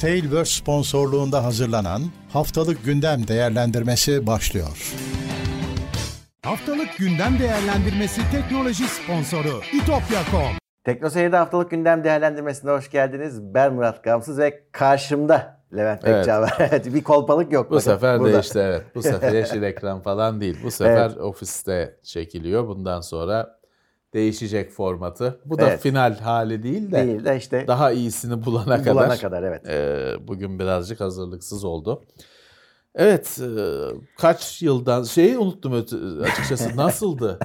Tailverse sponsorluğunda hazırlanan Haftalık Gündem Değerlendirmesi başlıyor. Haftalık gündem değerlendirmesi teknoloji sponsoru itopya.com. Tekno Seyir'de haftalık gündem değerlendirmesine hoş geldiniz. Ben Murat Gamsız ve karşımda Levent Evet. Evet, bir kolpalık yok. Bu bakın sefer burada. değişti evet. Bu sefer yeşil ekran falan değil. Bu sefer ofiste çekiliyor. Bundan sonra değişecek formatı. Bu da Evet. final hali değil de Değil de işte daha iyisini bulana kadar. bulana kadar evet. e, bugün birazcık hazırlıksız oldu. Evet, e, kaç yıldan şeyi unuttum açıkçası. Nasıldı?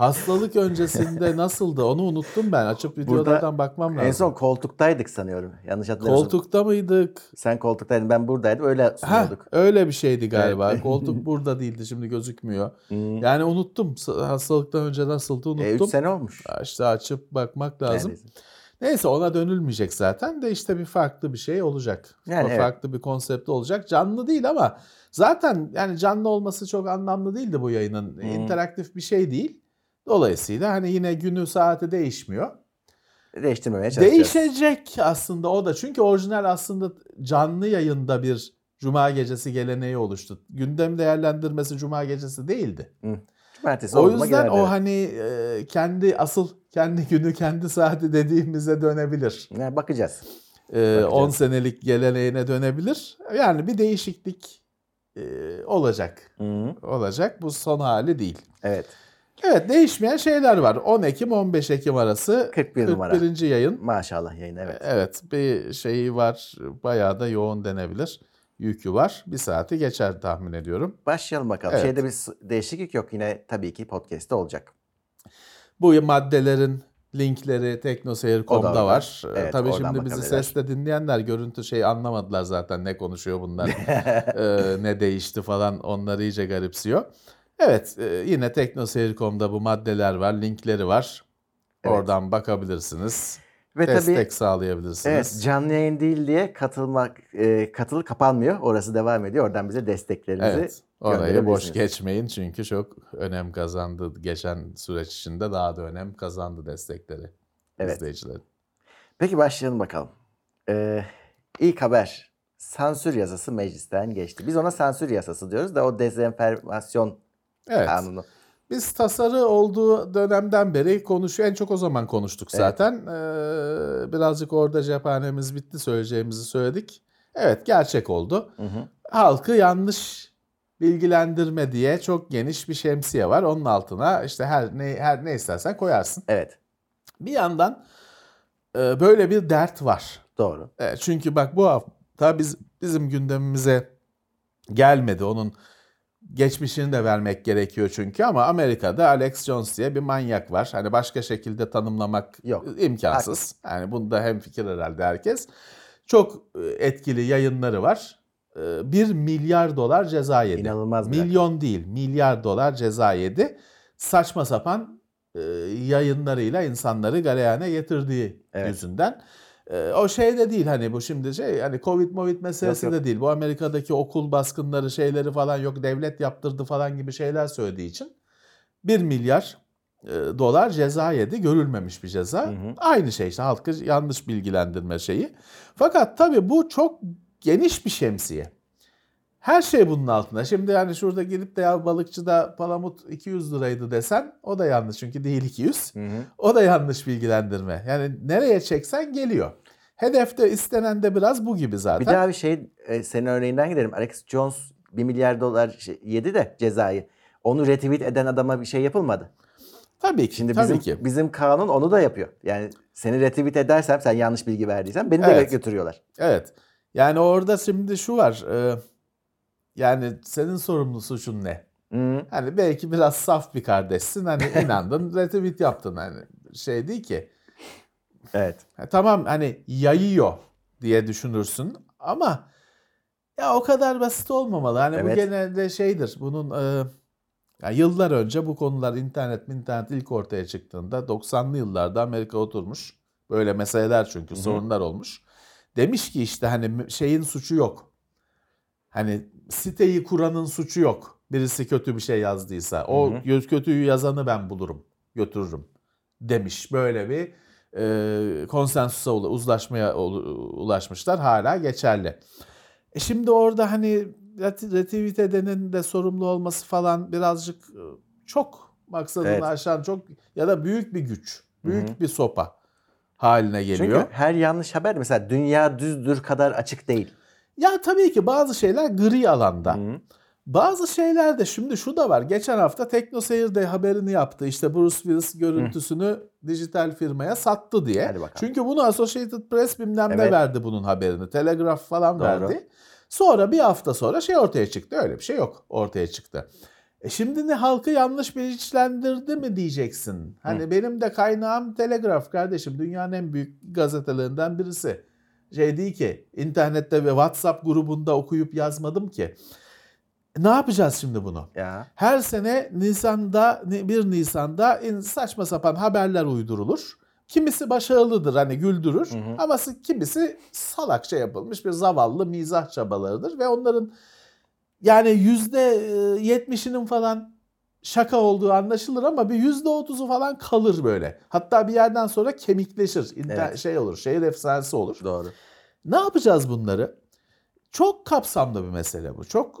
Hastalık öncesinde nasıldı? Onu unuttum ben. Açıp videolardan bakmam lazım. En son koltuktaydık sanıyorum. Yanlış hatırlamıyorsam. koltukta mıydık? Sen koltuktaydın ben buradaydım. Öyle Ha, sunuyorduk. öyle bir şeydi galiba. Evet. Koltuk burada değildi şimdi gözükmüyor. Hmm. Yani unuttum. Hastalıktan önce nasıldı unuttum. E, 3 sene olmuş. İşte açıp bakmak lazım. Neredeyse. Neyse ona dönülmeyecek zaten de işte bir farklı bir şey olacak. Yani evet. farklı bir konsept olacak. Canlı değil ama zaten yani canlı olması çok anlamlı değildi bu yayının. Hmm. İnteraktif bir şey değil. Dolayısıyla hani yine günü saati değişmiyor. Değiştirmemeye çalışacağız. Değişecek aslında o da. Çünkü orijinal aslında canlı yayında bir cuma gecesi geleneği oluştu. Gündem değerlendirmesi cuma gecesi değildi. Cumartesi O yüzden o hani e, kendi asıl kendi günü kendi saati dediğimize dönebilir. Yani bakacağız. E, Bakacağız. 10 senelik geleneğine dönebilir. Yani bir değişiklik e, olacak. Hı. Olacak. Bu son hali değil. Evet. Evet değişmeyen şeyler var. 10 Ekim 15 Ekim arası 41 numara. 41. yayın. Maşallah yayın evet. Evet bir şeyi var. Bayağı da yoğun denebilir. Yükü var. Bir saati geçer tahmin ediyorum. Başlayalım bakalım. Evet. Şeyde bir değişiklik yok. Yine tabii ki podcast'te olacak. Bu maddelerin linkleri teknoseyir.com'da var. var. Ee, Evet, Tabii şimdi bizi sesle dinleyenler görüntü şey anlamadılar zaten ne konuşuyor bunlar. Ee, ne değişti falan onları iyice garipsiyor. Evet e, yine teknoseyir.com'da bu maddeler var, linkleri var. Evet. Oradan bakabilirsiniz. Ve destek tabii sağlayabilirsiniz. Evet, canlı yayın değil diye katılmak e, katıl kapanmıyor. Orası devam ediyor. Oradan bize desteklerinizi Evet. Orayı boş geçmeyin çünkü çok önem kazandı. Geçen süreç içinde daha da önem kazandı destekleri Evet. izleyicilerin. Peki başlayalım bakalım. Ee, ilk haber. Sansür yasası meclisten geçti. Biz ona sansür yasası diyoruz da o dezenformasyon Evet. kanunu. Biz tasarı olduğu dönemden beri konuşuyor. En çok o zaman konuştuk Evet. zaten. Ee, birazcık orada cephanemiz bitti. Söyleyeceğimizi söyledik. Evet gerçek oldu. Hı hı. Halkı yanlış bilgilendirme diye çok geniş bir şemsiye var. Onun altına işte her ne her ne istersen koyarsın. Evet, Bir yandan e, böyle bir dert var. doğru. E, çünkü bak bu hafta biz bizim gündemimize gelmedi. Onun geçmişini de vermek gerekiyor çünkü ama Amerika'da Alex Jones diye bir manyak var. Hani başka şekilde tanımlamak Yok, imkansız. Yani bunda hem fikir herhalde herkes. Çok e, etkili yayınları var. 1 milyar dolar ceza yedi. İnanılmaz bir rakam. Milyon değil, milyar dolar ceza yedi. Saçma sapan e, yayınlarıyla insanları galeyana getirdiği Evet. yüzünden. E, o şey de değil hani bu şimdi şey hani Covid Movid meselesi Yok, yok. de değil. Bu Amerika'daki okul baskınları şeyleri falan yok devlet yaptırdı falan gibi şeyler söylediği için 1 milyar e, dolar ceza yedi. Görülmemiş bir ceza. Hı hı. Aynı şey işte halkı yanlış bilgilendirme şeyi. Fakat tabii bu çok geniş bir şemsiye. Her şey bunun altında. Şimdi yani şurada gidip de ya balıkçıda palamut 200 liraydı desen o da yanlış çünkü değil 200. Hı hı. O da yanlış bilgilendirme. Yani nereye çeksen geliyor. Hedefte istenen de biraz bu gibi zaten. Bir daha bir şey e, senin örneğinden gidelim. Alex Jones 1 milyar dolar şey- yedi de cezayı. Onu retweet eden adama bir şey yapılmadı. tabii ki. Şimdi tabii bizim ki. bizim kanun onu da yapıyor. Yani seni retweet edersem sen yanlış bilgi verdiysen beni de Evet. götürüyorlar. Evet. Yani orada şimdi şu var. e, yani senin sorumlu suçun ne? Hı. Hani belki biraz saf bir kardeşsin. Hani inandın, retweet yaptın. Hani şey değil ki. Evet. Ha, tamam hani yayıyor diye düşünürsün ama ya o kadar basit olmamalı. Hani bu Evet. genelde şeydir. Bunun e, ya yıllar önce bu konular internet internet ilk ortaya çıktığında 90'lı yıllarda Amerika oturmuş. Böyle meseleler çünkü sorunlar olmuş. Demiş ki işte hani şeyin suçu yok. Hani siteyi kuranın suçu yok. Birisi kötü bir şey yazdıysa. O Hı hı. göz kötüyü yazanı ben bulurum, götürürüm demiş. Böyle bir e, konsensusa, uzlaşmaya ulaşmışlar. Hala geçerli. E şimdi orada hani retivitedenin de sorumlu olması falan birazcık e, çok maksadını evet. aşan çok ya da büyük bir güç, büyük Hı-hı. bir sopa haline geliyor. Çünkü her yanlış haber mesela dünya düzdür kadar açık değil. Ya tabii ki bazı şeyler gri alanda. Hı-hı. Bazı şeylerde şimdi şu da var. Geçen hafta Teknoseyir de haberini yaptı. İşte Bruce Willis görüntüsünü Hı. dijital firmaya sattı diye. Çünkü bunu Associated Press bilmem evet. ne verdi bunun haberini. Telegraph falan Doğru. verdi. Sonra bir hafta sonra şey ortaya çıktı. Öyle bir şey yok ortaya çıktı. E şimdi ne halkı yanlış bilinçlendirdi mi diyeceksin. Hani Hı. benim de kaynağım Telegraph kardeşim. Dünyanın en büyük gazetelerinden birisi. Şey değil ki internette ve WhatsApp grubunda okuyup yazmadım ki. Ne yapacağız şimdi bunu? Ya. Her sene Nisan'da 1 Nisan'da saçma sapan haberler uydurulur. Kimisi başarılıdır hani güldürür hı hı. ama kimisi salakça yapılmış bir zavallı mizah çabalarıdır ve onların yani yüzde yetmişinin falan şaka olduğu anlaşılır ama bir yüzde otuzu falan kalır böyle. Hatta bir yerden sonra kemikleşir. Evet. Şey olur, şehir efsanesi olur. Doğru. Ne yapacağız bunları? Çok kapsamlı bir mesele bu. Çok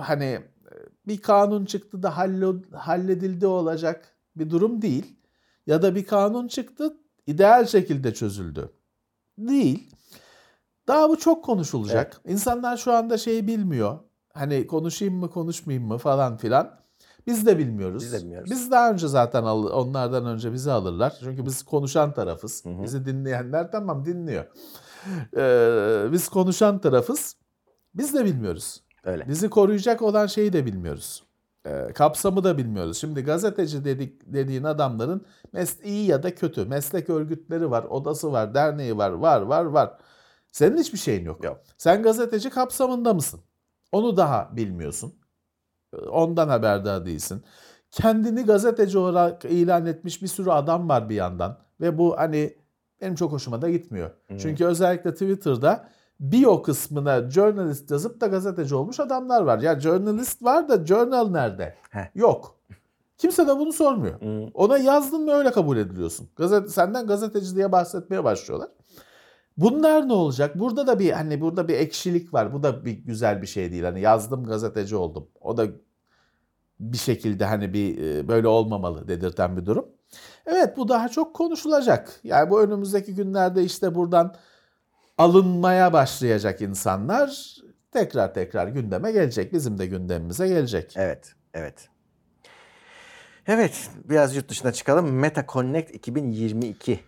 hani bir kanun çıktı da halledildi olacak bir durum değil. Ya da bir kanun çıktı ideal şekilde çözüldü. Değil. Daha bu çok konuşulacak. Evet. İnsanlar şu anda şeyi bilmiyor. Hani konuşayım mı konuşmayayım mı falan filan. Biz de bilmiyoruz. Biz de bilmiyoruz. Biz daha önce zaten al, onlardan önce bizi alırlar. Çünkü biz konuşan tarafız. Hı hı. Bizi dinleyenler tamam dinliyor. Ee, biz konuşan tarafız. Biz de bilmiyoruz. Öyle. Bizi koruyacak olan şeyi de bilmiyoruz. Ee, kapsamı da bilmiyoruz. Şimdi gazeteci dedik dediğin adamların mes iyi ya da kötü meslek örgütleri var, odası var, derneği var, var, var, var. Senin hiçbir şeyin yok. yok. Sen gazeteci kapsamında mısın? Onu daha bilmiyorsun. Ee, ondan haberdar değilsin. Kendini gazeteci olarak ilan etmiş bir sürü adam var bir yandan ve bu hani benim çok hoşuma da gitmiyor. Hmm. Çünkü özellikle Twitter'da bio kısmına journalist yazıp da gazeteci olmuş adamlar var. Ya journalist var da journal nerede? Heh. Yok. Kimse de bunu sormuyor. Hmm. Ona yazdın mı öyle kabul ediliyorsun. Gazete, senden gazeteci diye bahsetmeye başlıyorlar. Bunlar ne olacak? Burada da bir hani burada bir ekşilik var. Bu da bir güzel bir şey değil. Hani yazdım gazeteci oldum. O da bir şekilde hani bir e, böyle olmamalı dedirten bir durum. Evet bu daha çok konuşulacak. Yani bu önümüzdeki günlerde işte buradan alınmaya başlayacak insanlar tekrar tekrar gündeme gelecek. Bizim de gündemimize gelecek. Evet, evet. Evet, biraz yurt dışına çıkalım. Meta Connect 2022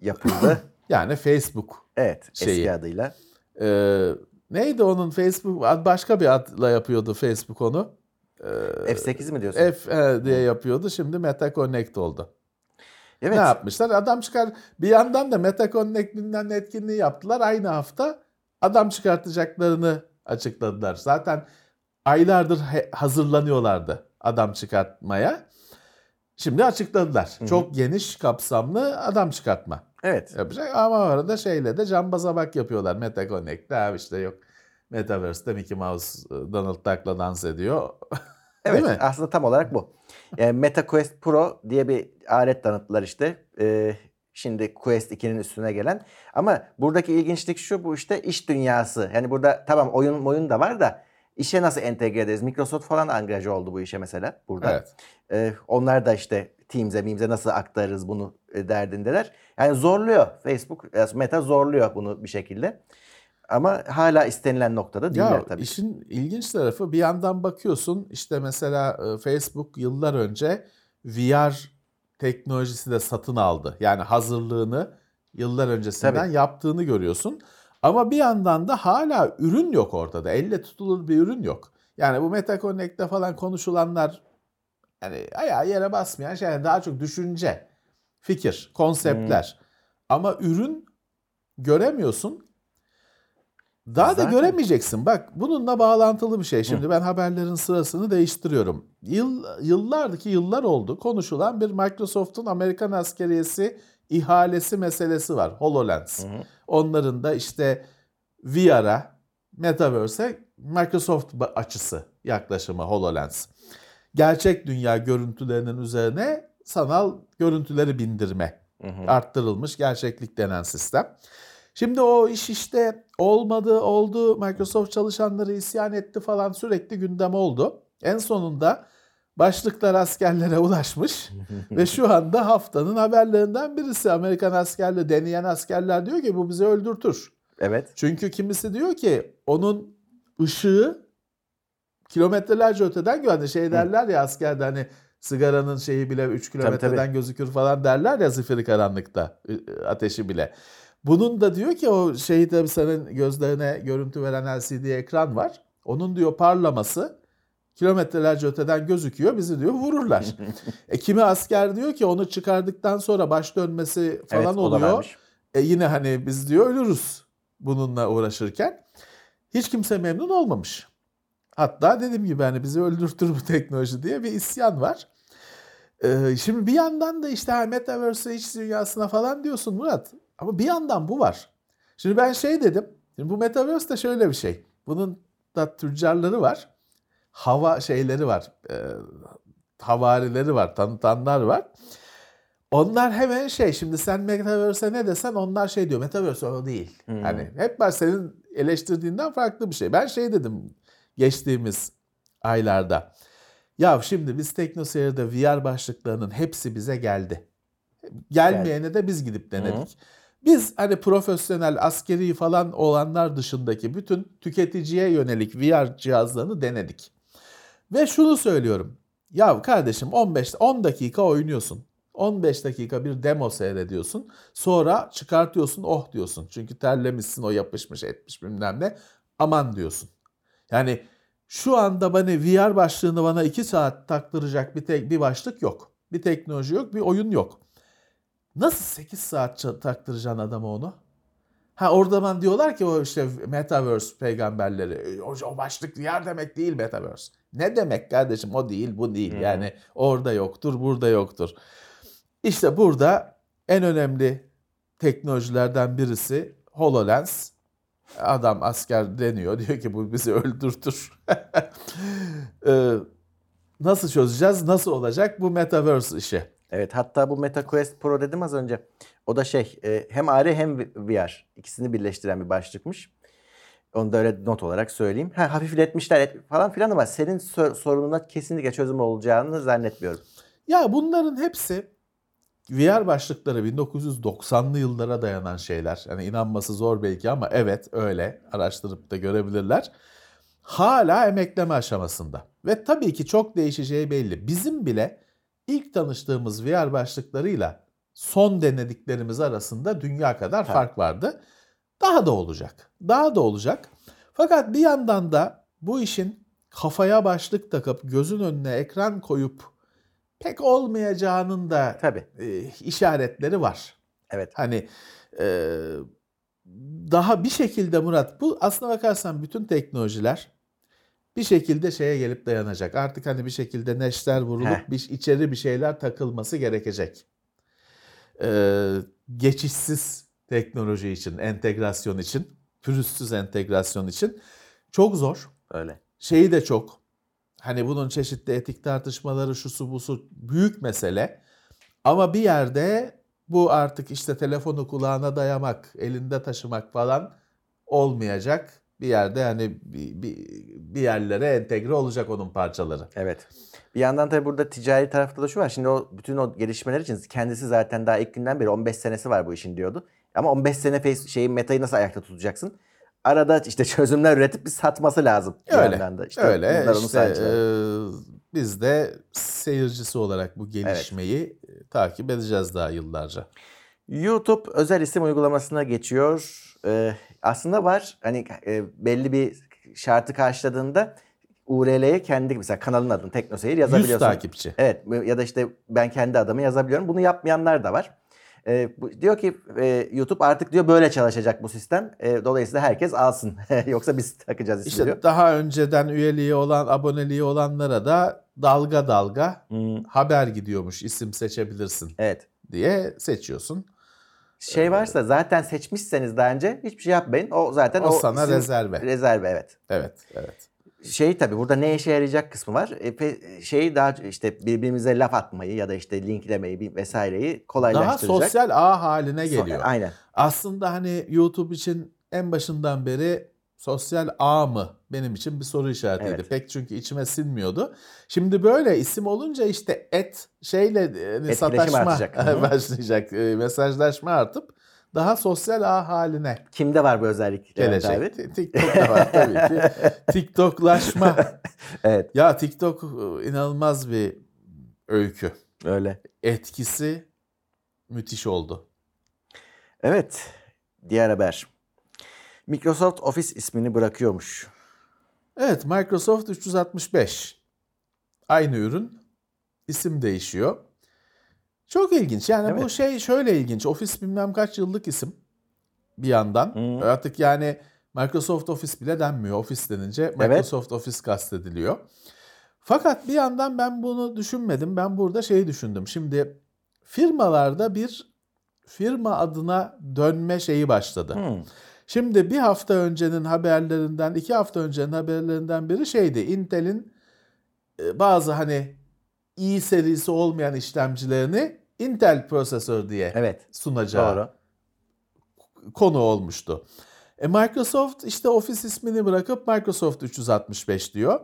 yapıldı. yani Facebook. Evet, şeyi. eski adıyla. Ee, neydi onun Facebook? Başka bir adla yapıyordu Facebook onu. Ee, F8 mi diyorsun? F e, diye yapıyordu. Şimdi Meta Connect oldu. Evet. Ne yapmışlar? Adam çıkar. Bir yandan da MetaConnect bilmem etkinliği yaptılar. Aynı hafta adam çıkartacaklarını açıkladılar. Zaten aylardır hazırlanıyorlardı adam çıkartmaya. Şimdi açıkladılar. Hı-hı. Çok geniş kapsamlı adam çıkartma. Evet. Yapacak ama arada şeyle de cambaza bak yapıyorlar. MetaConnect'te işte yok. Metaverse'de Mickey Mouse Donald Duck'la dans ediyor. evet mi? aslında tam olarak bu. Yani Meta Quest Pro diye bir alet tanıttılar işte. Ee, şimdi Quest 2'nin üstüne gelen. Ama buradaki ilginçlik şu bu işte iş dünyası. Yani burada tamam oyun oyun da var da işe nasıl entegre ederiz? Microsoft falan angaja oldu bu işe mesela burada. Evet. Ee, onlar da işte Teams'e, Meams'e nasıl aktarırız bunu e, derdindeler. Yani zorluyor Facebook, e, Meta zorluyor bunu bir şekilde. Ama hala istenilen noktada değiller ya, tabii. İşin ilginç tarafı bir yandan bakıyorsun işte mesela e, Facebook yıllar önce VR teknolojisi de satın aldı. Yani hazırlığını yıllar öncesinden tabii. yaptığını görüyorsun. Ama bir yandan da hala ürün yok ortada. Elle tutulur bir ürün yok. Yani bu Meta Connect'te falan konuşulanlar yani ayağı yere basmayan şeyler daha çok düşünce, fikir, konseptler. Hmm. Ama ürün göremiyorsun. Daha Zaten... da göremeyeceksin. Bak bununla bağlantılı bir şey. Şimdi Hı. ben haberlerin sırasını değiştiriyorum. Yıl, yıllardaki yıllar oldu konuşulan bir Microsoft'un Amerikan askeriyesi ihalesi meselesi var. HoloLens. Hı hı. Onların da işte VR'a, Metaverse'e Microsoft açısı yaklaşımı HoloLens. Gerçek dünya görüntülerinin üzerine sanal görüntüleri bindirme Arttırılmış gerçeklik denen sistem. Şimdi o iş işte olmadı, oldu. Microsoft çalışanları isyan etti falan sürekli gündem oldu. En sonunda başlıklar askerlere ulaşmış ve şu anda haftanın haberlerinden birisi Amerikan askerle deneyen askerler diyor ki bu bizi öldürtür. Evet. Çünkü kimisi diyor ki onun ışığı kilometrelerce öteden güvenli. Şey derler ya askerde hani sigaranın şeyi bile 3 kilometreden tabii. gözükür falan derler ya zifiri karanlıkta ateşi bile. Bunun da diyor ki o tabii senin gözlerine görüntü veren LCD ekran var. Onun diyor parlaması kilometrelerce öteden gözüküyor. Bizi diyor vururlar. e, kimi asker diyor ki onu çıkardıktan sonra baş dönmesi falan evet, oluyor. E yine hani biz diyor ölürüz bununla uğraşırken. Hiç kimse memnun olmamış. Hatta dediğim gibi hani bizi öldürtür bu teknoloji diye bir isyan var. Ee, şimdi bir yandan da işte ha, Metaverse iç dünyasına falan diyorsun Murat. Ama bir yandan bu var. Şimdi ben şey dedim. Şimdi bu Metaverse de şöyle bir şey. Bunun da tüccarları var. Hava şeyleri var. E, havarileri var. Tanıtanlar var. Onlar hemen şey şimdi sen Metaverse'e ne desen onlar şey diyor. Metaverse o değil. Hmm. Hani hep var senin eleştirdiğinden farklı bir şey. Ben şey dedim geçtiğimiz aylarda. Ya şimdi biz TeknoSeyir'de VR başlıklarının hepsi bize geldi. Gelmeyene de biz gidip denedik. Biz hani profesyonel askeri falan olanlar dışındaki bütün tüketiciye yönelik VR cihazlarını denedik. Ve şunu söylüyorum. Ya kardeşim 15 10 dakika oynuyorsun. 15 dakika bir demo seyrediyorsun. Sonra çıkartıyorsun oh diyorsun. Çünkü terlemişsin o yapışmış etmiş bilmem ne. Aman diyorsun. Yani şu anda bana VR başlığını bana 2 saat taktıracak bir tek bir başlık yok. Bir teknoloji yok, bir oyun yok. Nasıl 8 saat taktıracaksın adama onu? Ha orada ben diyorlar ki o işte Metaverse peygamberleri. "E, O, o başlık VR demek değil Metaverse. Ne demek kardeşim o değil bu değil. Hı. Yani orada yoktur burada yoktur. İşte burada en önemli teknolojilerden birisi HoloLens. Adam asker deniyor diyor ki bu bizi öldürtür. Ee, nasıl çözeceğiz? Nasıl olacak bu Metaverse işi? Evet hatta bu Meta Quest Pro dedim az önce. O da şey e, hem AR hem VR ikisini birleştiren bir başlıkmış. Onu da öyle not olarak söyleyeyim. Ha, hafifletmişler et- falan filan ama senin sor- sorununa kesinlikle çözüm olacağını zannetmiyorum. Ya bunların hepsi VR başlıkları 1990'lı yıllara dayanan şeyler. Yani inanması zor belki ama evet öyle araştırıp da görebilirler. Hala emekleme aşamasında. Ve tabii ki çok değişeceği belli. Bizim bile ilk tanıştığımız VR başlıklarıyla son denediklerimiz arasında dünya kadar Tabii. fark vardı. Daha da olacak. Daha da olacak. Fakat bir yandan da bu işin kafaya başlık takıp gözün önüne ekran koyup pek olmayacağının da Tabii. e, işaretleri var. Evet. Hani e, daha bir şekilde Murat bu aslına bakarsan bütün teknolojiler bir şekilde şeye gelip dayanacak. Artık hani bir şekilde neşter vurulup Heh. bir içeri bir şeyler takılması gerekecek. E, geçişsiz teknoloji için, entegrasyon için, pürüzsüz entegrasyon için çok zor Öyle. şeyi de çok. Hani bunun çeşitli etik tartışmaları şusu busu büyük mesele. Ama bir yerde bu artık işte telefonu kulağına dayamak, elinde taşımak falan olmayacak. Bir yerde hani bir, bir, bir yerlere entegre olacak onun parçaları. Evet. Bir yandan tabii burada ticari tarafta da şu var. Şimdi o bütün o gelişmeler için kendisi zaten daha ilk günden beri 15 senesi var bu işin diyordu. Ama 15 sene face, şeyin metayı nasıl ayakta tutacaksın? Arada işte çözümler üretip bir satması lazım. bir Öyle. yandan da. İşte Öyle. işte, e, biz de seyircisi olarak bu gelişmeyi e, takip edeceğiz daha yıllarca. YouTube özel isim uygulamasına geçiyor. Ee, aslında var hani e, belli bir şartı karşıladığında URL'ye kendi mesela kanalın adını Teknoseyir 100 yazabiliyorsun. takipçi. Evet ya da işte ben kendi adımı yazabiliyorum. Bunu yapmayanlar da var. Ee, bu, diyor ki e, YouTube artık diyor böyle çalışacak bu sistem. E, dolayısıyla herkes alsın. Yoksa biz takacağız ismi İşte diyor. daha önceden üyeliği olan, aboneliği olanlara da dalga dalga Hmm, haber gidiyormuş isim seçebilirsin evet. diye seçiyorsun. Şey varsa zaten seçmişseniz daha önce hiçbir şey yapmayın. O zaten O o, sana isim- rezerve. Rezerve evet. Evet, evet. şey tabii burada ne işe yarayacak kısmı var. E, şeyi daha işte birbirimize laf atmayı ya da işte linklemeyi vesaireyi Daha kolaylaştıracak. sosyal ağ haline So- geliyor. Aynen. Aslında hani YouTube için en başından beri sosyal ağ mı benim için bir soru işaretiydi. Evet. Pek çünkü içime sinmiyordu. Şimdi böyle isim olunca işte et şeyle e, sataşma başlayacak. E, Mesajlaşma artıp daha sosyal ağ haline Kimde var bu özellik? Gelecek. abi? Ti- TikTok'ta var tabii ki. TikToklaşma. Evet Ya TikTok e, inanılmaz bir öykü. öyle. Etkisi müthiş oldu. Evet diğer haber. Microsoft Office ismini bırakıyormuş. Evet Microsoft 365. Aynı ürün. isim değişiyor. Çok ilginç. Yani bu Evet. şey şöyle ilginç. Office bilmem kaç yıllık isim bir yandan. Hı. Artık yani Microsoft Office bile denmiyor. Office denince Microsoft Office kastediliyor. Fakat bir yandan ben bunu düşünmedim. Ben burada şeyi düşündüm. Şimdi firmalarda bir firma adına dönme şeyi başladı. Hmm. Şimdi bir hafta öncenin haberlerinden, iki hafta öncenin haberlerinden biri şeydi. Intel'in e, bazı hani i serisi olmayan işlemcilerini Intel prosesör diye Evet sunacağı doğru. konu olmuştu. E Microsoft işte Office ismini bırakıp Microsoft 365 diyor.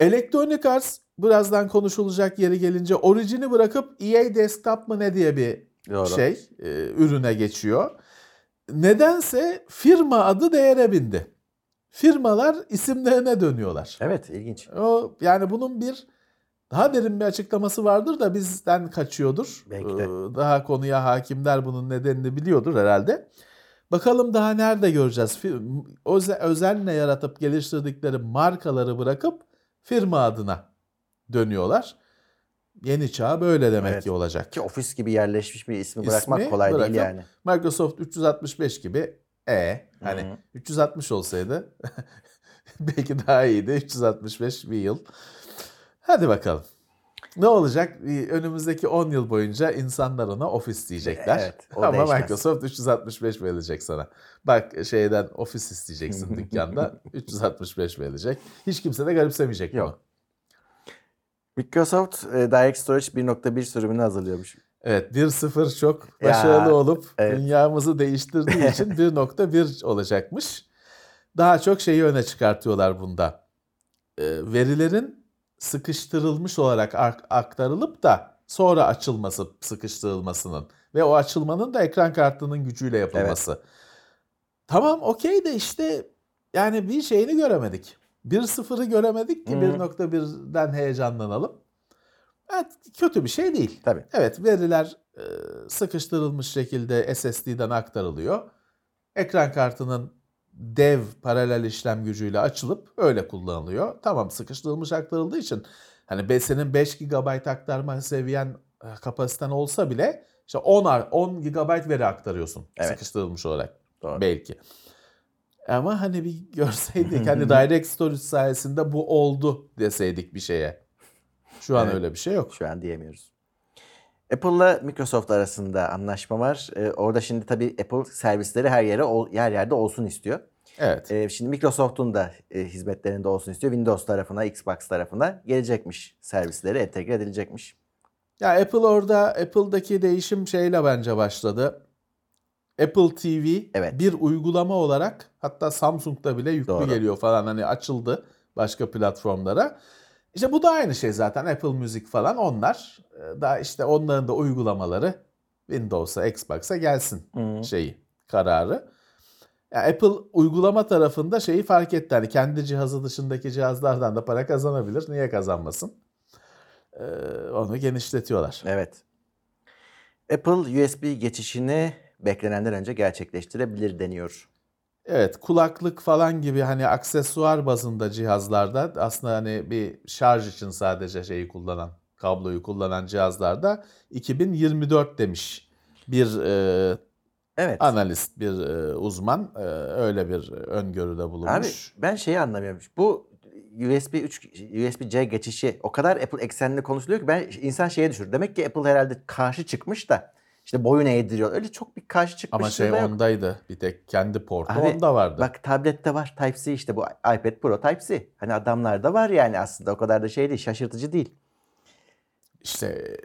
Electronic Arts birazdan konuşulacak yeri gelince Origin'i bırakıp EA Desktop mı ne diye bir Doğru. şey e, ürüne geçiyor. Nedense firma adı değere bindi. Firmalar isimlerine dönüyorlar. Evet ilginç. O yani bunun bir daha derin bir açıklaması vardır da bizden kaçıyordur. Belki de. Ee, Daha konuya hakimler bunun nedenini biliyordur herhalde. Bakalım daha nerede göreceğiz? Öze- Özenle yaratıp geliştirdikleri markaları bırakıp firma adına dönüyorlar. Yeni çağ böyle demek Evet. ki olacak. Ki Office gibi yerleşmiş bir ismi İsmi bırakmak kolay değil bırakıp- yani. Microsoft 365 gibi e hani Hı hı. 360 olsaydı belki daha iyiydi. 365 bir yıl. Hadi bakalım. Ne olacak? Önümüzdeki 10 yıl boyunca insanlar ona Office diyecekler. Evet, Ama değişmez. Microsoft 365 verecek sana. Bak şeyden Office isteyeceksin dükkanda. 365 verecek. Hiç kimse de garipsemeyecek bunu. Microsoft e, Direct Storage 1.1 sürümünü hazırlıyormuş. Evet 1.0 çok başarılı Ya, olup evet. dünyamızı değiştirdiği için 1.1 olacakmış. Daha çok şeyi öne çıkartıyorlar bunda. Ee, verilerin sıkıştırılmış olarak ak- aktarılıp da sonra açılması sıkıştırılmasının ve o açılmanın da ekran kartının gücüyle yapılması. Tamam okey de işte yani bir şeyini göremedik. 1.0'ı göremedik ki Hı. 1.1'den heyecanlanalım. Evet, kötü bir şey değil. Tabii. Evet veriler e, sıkıştırılmış şekilde SSD'den aktarılıyor. Ekran kartının dev paralel işlem gücüyle açılıp öyle kullanılıyor. Tamam sıkıştırılmış aktarıldığı için hani senin 5 GB aktarma seviyen e, kapasiten olsa bile işte 10 ar- 10 GB veri aktarıyorsun Evet. sıkıştırılmış olarak Doğru. belki. Ama hani bir görseydik hani Direct Storage sayesinde bu oldu deseydik bir şeye. Şu an Evet. öyle bir şey yok. Şu an diyemiyoruz. Apple'la Microsoft arasında anlaşma var. E, orada şimdi tabii Apple servisleri her yere yer yerde olsun istiyor. Evet. E, şimdi Microsoft'un da e, hizmetlerinde olsun istiyor. Windows tarafına, Xbox tarafına gelecekmiş servisleri, entegre edilecekmiş. Ya Apple orada Apple'daki değişim şeyle bence başladı. Apple TV Evet. bir uygulama olarak hatta Samsung'da bile yüklü Doğru. geliyor falan hani açıldı başka platformlara. İşte bu da aynı şey zaten Apple Music falan onlar e, daha işte onların da uygulamaları Windows'a, Xbox'a gelsin Hı. şeyi kararı. Ya Apple uygulama tarafında şeyi fark etti. Hani kendi cihazı dışındaki cihazlardan da para kazanabilir. Niye kazanmasın? Ee, onu genişletiyorlar. Evet. Apple USB geçişini beklenenden önce gerçekleştirebilir deniyor. Evet kulaklık falan gibi hani aksesuar bazında cihazlarda aslında hani bir şarj için sadece şeyi kullanan kabloyu kullanan cihazlarda 2024 demiş bir e, Evet. analist bir e, uzman e, öyle bir öngörüde bulunmuş. Abi ben şeyi anlamıyorum. Bu USB 3 USB-C geçişi o kadar Apple eksenli konuşuluyor ki ben insan şeye düşür. Demek ki Apple herhalde karşı çıkmış da işte boyun eğdiriyor. Öyle çok bir karşı çıkmış Ama şey yok. ondaydı. Bir tek kendi portu Abi, onda vardı. Bak tablette var Type-C işte bu iPad Pro Type-C. Hani adamlarda var yani aslında o kadar da şey değil şaşırtıcı değil. işte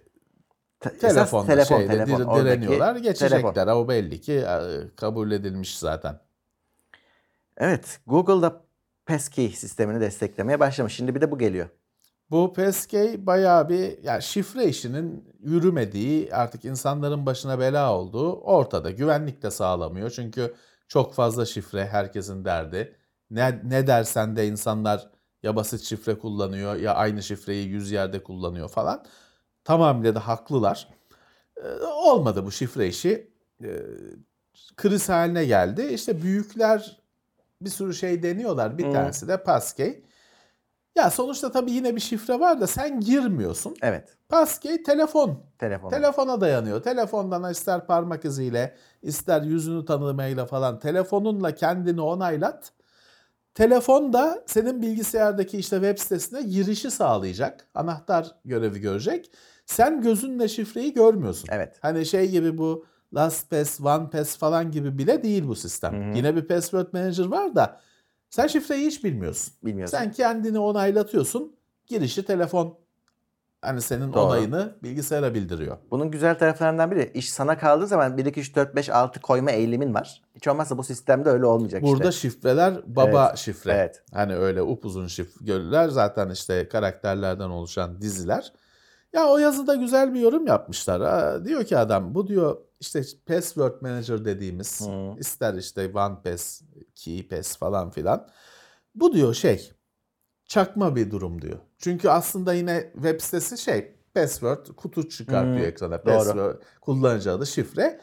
Te- esas telefonda telefon, şeyde telefon. direniyorlar. Geçecekler. telefon. O belli ki e, kabul edilmiş zaten. Evet Google'da Passkey sistemini desteklemeye başlamış. Şimdi bir de bu geliyor. Bu Passkey bayağı bir yani şifre işinin yürümediği artık insanların başına bela olduğu ortada. Güvenlik de sağlamıyor çünkü çok fazla şifre herkesin derdi. Ne, ne dersen de insanlar ya basit şifre kullanıyor ya aynı şifreyi yüz yerde kullanıyor falan. Tamamıyla da haklılar. Ee, olmadı bu şifre işi. Ee, kriz haline geldi. İşte büyükler bir sürü şey deniyorlar. Bir Hmm. tanesi de Passkey. Ya sonuçta tabii yine bir şifre var da sen girmiyorsun. Evet Passkey telefon. telefon. Telefona dayanıyor. Telefondan ister parmak iziyle, ister yüzünü tanımayla falan telefonunla kendini onaylat. Telefon da senin bilgisayardaki işte web sitesine girişi sağlayacak. Anahtar görevi görecek. Sen gözünle şifreyi görmüyorsun. Evet. Hani şey gibi bu LastPass, OnePass falan gibi bile değil bu sistem. Hı hı. Yine bir password manager var da sen şifreyi hiç bilmiyorsun. Bilmiyorsun. Sen kendini onaylatıyorsun. Girişi telefon hani senin Doğru. onayını bilgisayara bildiriyor. Bunun güzel taraflarından biri iş sana kaldığı zaman 1 2 3 4 5 6 koyma eğilimin var. Hiç olmazsa bu sistemde öyle olmayacak Burada işte. şifreler baba Evet, şifre. evet. Hani öyle upuzun şifreler zaten işte karakterlerden oluşan diziler. Ya o yazıda güzel bir yorum yapmışlar. Ha, diyor ki adam bu diyor işte password manager dediğimiz Hı. ister işte OnePass, KeyPass falan filan. Bu diyor şey çakma bir durum diyor. Çünkü aslında yine web sitesi şey password kutu çıkartıyor Hı, ekrana. doğru. Password, kullanıcı adı şifre.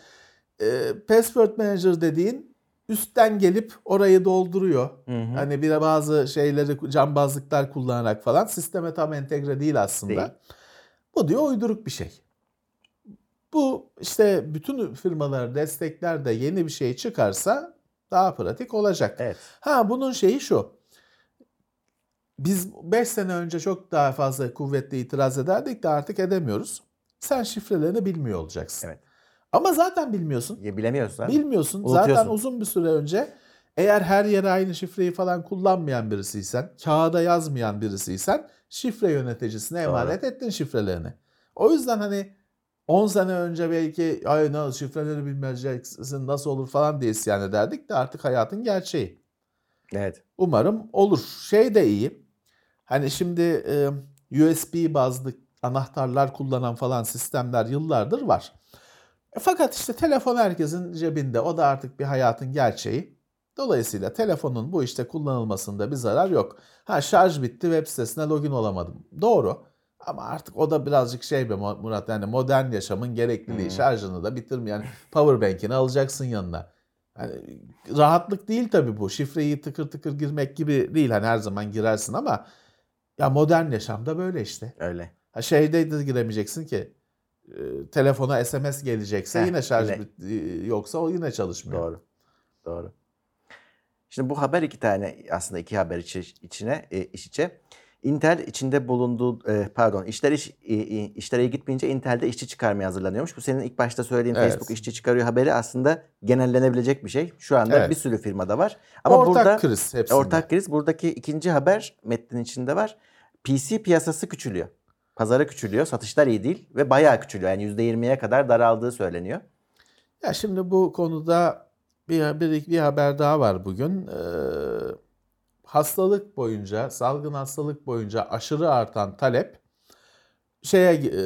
Ee, password manager dediğin üstten gelip orayı dolduruyor. Hı hı. Hani bir bazı şeyleri cambazlıklar kullanarak falan sisteme tam entegre değil aslında. Değil. Bu diyor uyduruk bir şey. Bu işte bütün firmalar destekler de yeni bir şey çıkarsa daha pratik olacak. Evet. Ha bunun şeyi şu. Biz 5 sene önce çok daha fazla kuvvetli itiraz ederdik de artık edemiyoruz. Sen şifrelerini bilmiyor olacaksın. Evet. Ama zaten bilmiyorsun. Ya bilemiyorsun abi. Bilmiyorsun. Zaten uzun bir süre önce eğer her yere aynı şifreyi falan kullanmayan birisiysen, kağıda yazmayan birisiysen şifre yöneticisine emanet ettin şifrelerini. O yüzden hani 10 sene önce belki ay ne şifreleri bilmeyeceksin nasıl olur falan diye isyan ederdik de artık hayatın gerçeği. Evet. Umarım olur. Şey de iyi. Hani şimdi e, USB bazlı anahtarlar kullanan falan sistemler yıllardır var. E, fakat işte telefon herkesin cebinde. O da artık bir hayatın gerçeği. Dolayısıyla telefonun bu işte kullanılmasında bir zarar yok. Ha şarj bitti web sitesine login olamadım. Doğru. Ama artık o da birazcık şey be Murat yani modern yaşamın gerekliliği. Hmm. Şarjını da bitirme yani powerbank'ini alacaksın yanına. Hani rahatlık değil tabii bu. Şifreyi tıkır tıkır girmek gibi değil. Hani her zaman girersin ama ya modern yaşamda böyle işte. Öyle. Ha şeyde de giremeyeceksin ki e, telefona SMS gelecekse Heh, yine şarj bit- e, yoksa o yine çalışmıyor. Doğru. Doğru. Şimdi bu haber iki tane aslında iki haber içi, içine e, iş içe. Intel içinde bulunduğu e, pardon işler iş e, işlere gitmeyince Intel'de işçi çıkarmaya hazırlanıyormuş. Bu senin ilk başta söylediğin Evet. Facebook işçi çıkarıyor haberi aslında genellenebilecek bir şey. Şu anda Evet. bir sürü firmada var. Ama ortak burada kriz hepsinde. ortak kriz buradaki ikinci haber metnin içinde var. PC piyasası küçülüyor. Pazarı küçülüyor. Satışlar iyi değil ve bayağı küçülüyor. Yani %20'ye kadar daraldığı söyleniyor. Ya şimdi bu konuda bir, bir, bir haber daha var bugün. Ee, hastalık boyunca, salgın hastalık boyunca aşırı artan talep şeye e,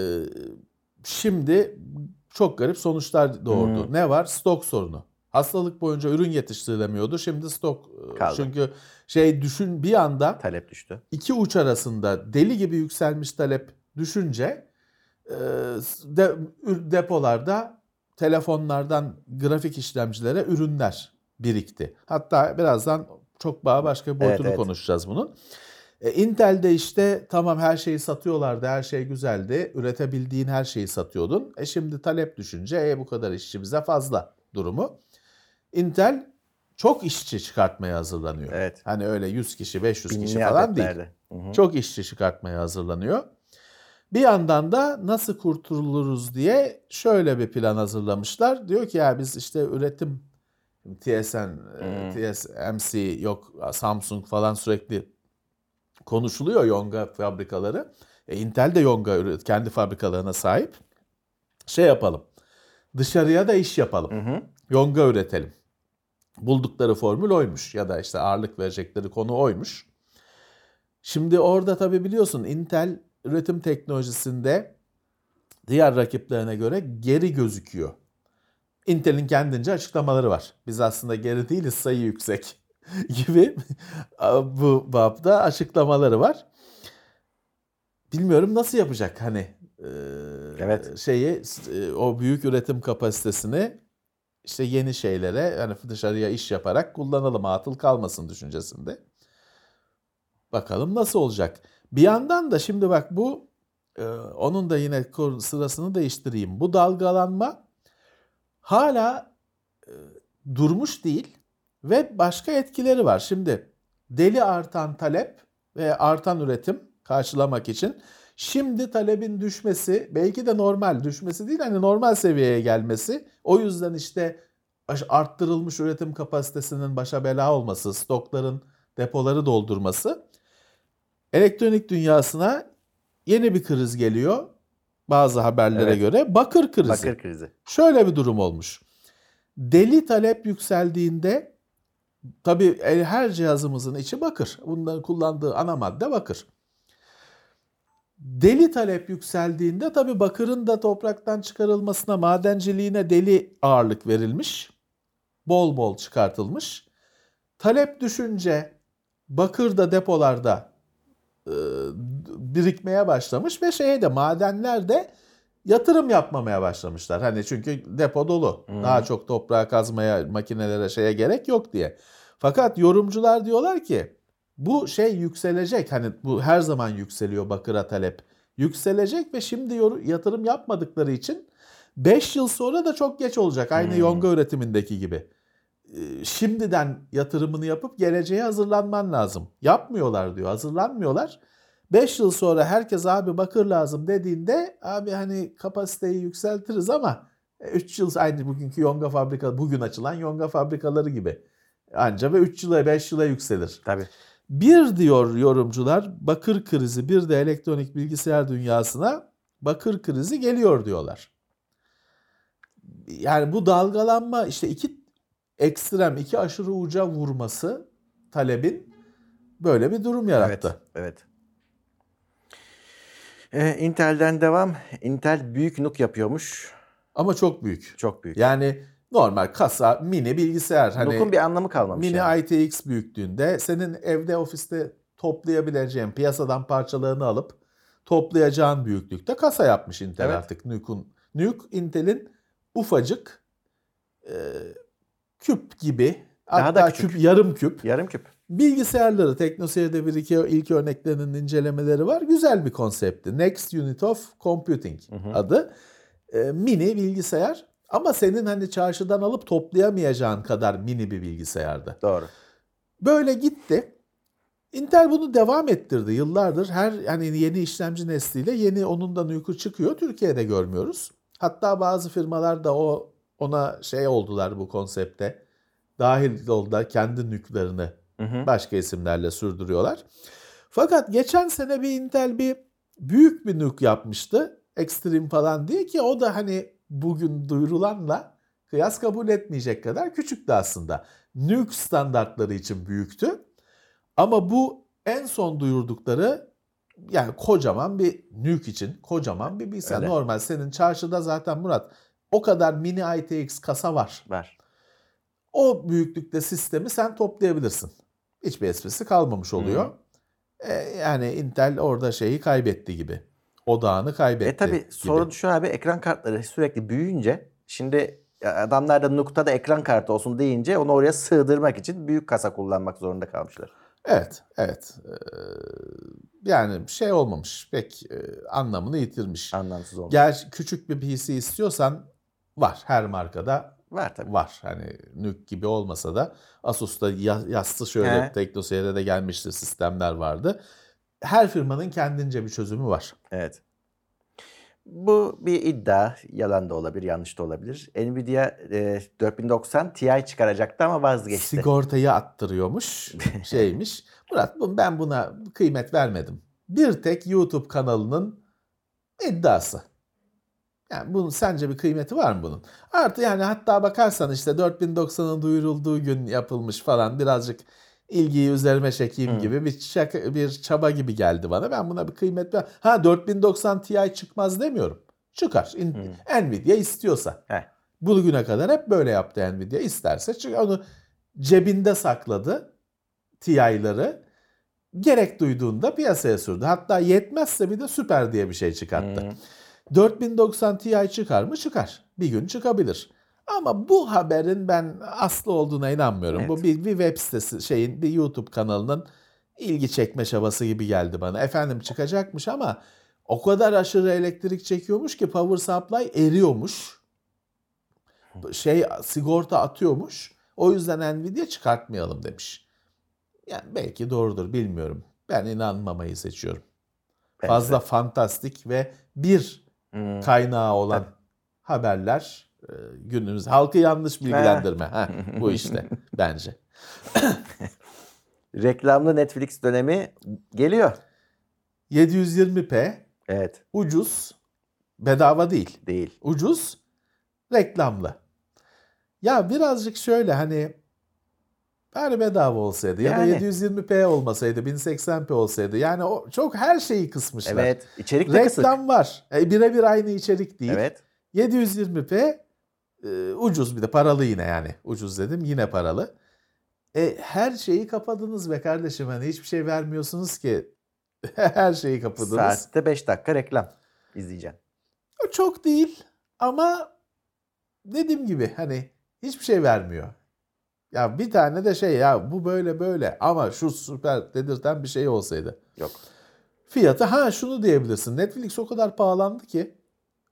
şimdi çok garip sonuçlar doğurdu. Hmm. Ne var? Stok sorunu. Hastalık boyunca ürün yetiştirilemiyordu. Şimdi stok e, Kaldı. çünkü şey düşün bir anda Talep düştü. iki uç arasında deli gibi yükselmiş talep düşünce e, de, depolarda telefonlardan grafik işlemcilere ürünler birikti. Hatta birazdan çok daha başka bir boyutunu Evet, evet. konuşacağız bunun. E, Intel'de işte tamam her şeyi satıyorlardı, her şey güzeldi. Üretebildiğin her şeyi satıyordun. E şimdi talep düşünce e, bu kadar işçi bize fazla durumu. Intel çok işçi çıkartmaya hazırlanıyor. Evet. Hani öyle 100 kişi, 500 kişi Binli falan değil. adetlerde. Hı hı. Çok işçi çıkartmaya hazırlanıyor. Bir yandan da nasıl kurtuluruz diye şöyle bir plan hazırlamışlar. Diyor ki ya biz işte üretim TSN, e, Hmm. TSMC yok Samsung falan sürekli konuşuluyor Yonga fabrikaları. E, Intel de Yonga kendi fabrikalarına sahip. Şey yapalım. Dışarıya da iş yapalım. Hı hı. Yonga üretelim. Buldukları formül oymuş ya da işte ağırlık verecekleri konu oymuş. Şimdi orada tabii biliyorsun Intel üretim teknolojisinde diğer rakiplerine göre geri gözüküyor. Intel'in kendince açıklamaları var. Biz aslında geri değiliz sayı yüksek gibi bu babda açıklamaları var. Bilmiyorum nasıl yapacak hani e, Evet. şeyi e, o büyük üretim kapasitesini işte yeni şeylere yani dışarıya iş yaparak kullanalım atıl kalmasın düşüncesinde. Bakalım nasıl olacak. Bir yandan da şimdi bak bu e, onun da yine sırasını değiştireyim. Bu dalgalanma hala e, durmuş değil ve başka etkileri var. Şimdi deli artan talep ve artan üretim karşılamak için şimdi talebin düşmesi belki de normal düşmesi değil hani normal seviyeye gelmesi o yüzden işte arttırılmış üretim kapasitesinin başa bela olması, stokların depoları doldurması elektronik dünyasına yeni bir kriz geliyor. Bazı haberlere Evet. göre bakır krizi. Bakır krizi. Şöyle bir durum olmuş. Deli talep yükseldiğinde tabii her cihazımızın içi bakır. Bunların kullandığı ana madde bakır. Deli talep yükseldiğinde tabii bakırın da topraktan çıkarılmasına, madenciliğine deli ağırlık verilmiş. Bol bol çıkartılmış. Talep düşünce bakır da depolarda e, birikmeye başlamış ve şeye de madenler de yatırım yapmamaya başlamışlar. Hani çünkü depo dolu. Hmm. Daha çok toprağa kazmaya, makinelere şeye gerek yok diye. Fakat yorumcular diyorlar ki bu şey yükselecek. Hani bu her zaman yükseliyor bakıra talep. Yükselecek ve şimdi yatırım yapmadıkları için 5 yıl sonra da çok geç olacak. Aynı Hmm. yonga üretimindeki gibi. Ee, Şimdiden yatırımını yapıp geleceğe hazırlanman lazım. Yapmıyorlar diyor. Hazırlanmıyorlar. 5 yıl sonra herkes abi bakır lazım dediğinde abi hani kapasiteyi yükseltiriz ama 3 yıl aynı bugünkü yonga fabrika bugün açılan yonga fabrikaları gibi. Anca ve 3 yıla 5 yıla yükselir. Tabii. Bir diyor yorumcular bakır krizi bir de elektronik bilgisayar dünyasına bakır krizi geliyor diyorlar. Yani bu dalgalanma işte iki ekstrem iki aşırı uca vurması talebin böyle bir durum yarattı. Evet. Ee, Intel'den devam. Intel büyük NUC yapıyormuş. Ama çok büyük. Çok büyük. Yani normal kasa mini bilgisayar hani NUC'un bir anlamı kalmamış. mini yani. ITX büyüklüğünde senin evde ofiste toplayabileceğin piyasadan parçalarını alıp toplayacağın büyüklükte kasa yapmış Intel Evet. artık NUC'un. NUC Intel'in ufacık e, küp gibi Daha hatta da küçük. küp yarım küp Yarım küp. bilgisayarları TeknoSeyir'de bir iki ilk örneklerinin incelemeleri var. Güzel bir konsepti. Next Unit of Computing hı. adı. E, mini bilgisayar ama senin hani çarşıdan alıp toplayamayacağın kadar mini bir bilgisayardı. Doğru. Böyle gitti. Intel bunu devam ettirdi yıllardır. Her hani yeni işlemci nesliyle yeni onun da NUC'u çıkıyor. Türkiye'de görmüyoruz. Hatta bazı firmalar da o ona şey oldular bu konsepte. Dahil oldular kendi NUC'larını Hı hı. başka isimlerle sürdürüyorlar. Fakat geçen sene bir Intel bir büyük bir NUC yapmıştı. Extreme falan diye ki o da hani bugün duyurulanla kıyas kabul etmeyecek kadar küçüktü aslında. NUC standartları için büyüktü. Ama bu en son duyurdukları yani kocaman bir NUC için kocaman bir bilgisayar. Öyle. Normal senin çarşıda zaten Murat o kadar mini ITX kasa var. Var. O büyüklükte sistemi sen toplayabilirsin. Hiçbir esprisi kalmamış oluyor. E, yani Intel orada şeyi kaybetti gibi. Odağını kaybetti. E tabi sorun şu abi ekran kartları sürekli büyüyünce şimdi adamlar da NUC'ta da ekran kartı olsun deyince onu oraya sığdırmak için büyük kasa kullanmak zorunda kalmışlar. Evet, evet. Ee, yani şey olmamış. Pek e, anlamını yitirmiş. Anlamsız olmuş. Gel küçük bir PC istiyorsan var. Her markada Var tabii. var. Hani NUC gibi olmasa da Asus'ta ya- yassı şöyle He. TeknoSeyir'de de gelmişti sistemler vardı. Her firmanın kendince bir çözümü var. Evet. Bu bir iddia. Yalan da olabilir, yanlış da olabilir. Nvidia e, 4090 Ti çıkaracaktı ama vazgeçti. Sigortayı attırıyormuş. Şeymiş. Murat ben buna kıymet vermedim. Bir tek YouTube kanalının iddiası. Yani bunun sence bir kıymeti var mı bunun? Artı yani hatta bakarsan işte 4090'ın duyurulduğu gün yapılmış falan birazcık ilgiyi üzerime çekeyim Hı. gibi bir şaka, bir çaba gibi geldi bana. Ben buna bir kıymet ver. Ha 4090 Ti çıkmaz demiyorum. Çıkar. In- Nvidia istiyorsa. Heh. Bugüne kadar hep böyle yaptı Nvidia. İsterse çünkü onu cebinde sakladı TI'ları. Gerek duyduğunda piyasaya sürdü. Hatta yetmezse bir de süper diye bir şey çıkarttı. Hı. 4090 Ti çıkar mı? Çıkar. Bir gün çıkabilir. Ama bu haberin ben aslı olduğuna inanmıyorum. Bu Evet. bir, bir web sitesi şeyin bir YouTube kanalının ilgi çekme çabası gibi geldi bana. Efendim çıkacakmış ama o kadar aşırı elektrik çekiyormuş ki power supply eriyormuş. Şey sigorta atıyormuş. O yüzden Nvidia çıkartmayalım demiş. Yani belki doğrudur bilmiyorum. Ben inanmamayı seçiyorum. Bence Fazla fantastik ve bir Hı. kaynağı olan haberler e, günümüz halkı yanlış bilgilendirme. Ha, bu işte bence. Reklamlı Netflix dönemi geliyor. 720p Evet, ucuz bedava değil. değil. Ucuz reklamlı. Ya birazcık şöyle hani bari bedava olsaydı ya Yani. da 720p olmasaydı 1080p olsaydı yani o çok her şeyi kısmışlar. Evet, içerik de kısık. Reklam var. E, birebir aynı içerik değil. Evet. 720p e, ucuz bir de paralı yine yani. Ucuz dedim yine paralı. E, her şeyi kapadınız be kardeşim. Hani hiçbir şey vermiyorsunuz ki. her şeyi kapadınız. Saatte 5 dakika reklam izleyeceksin. Çok değil ama dediğim gibi hani hiçbir şey vermiyor. Ya bir tane de şey ya bu böyle böyle ama şu süper dedirten bir şey olsaydı. Yok. Fiyatı ha şunu diyebilirsin. Netflix o kadar pahalandı ki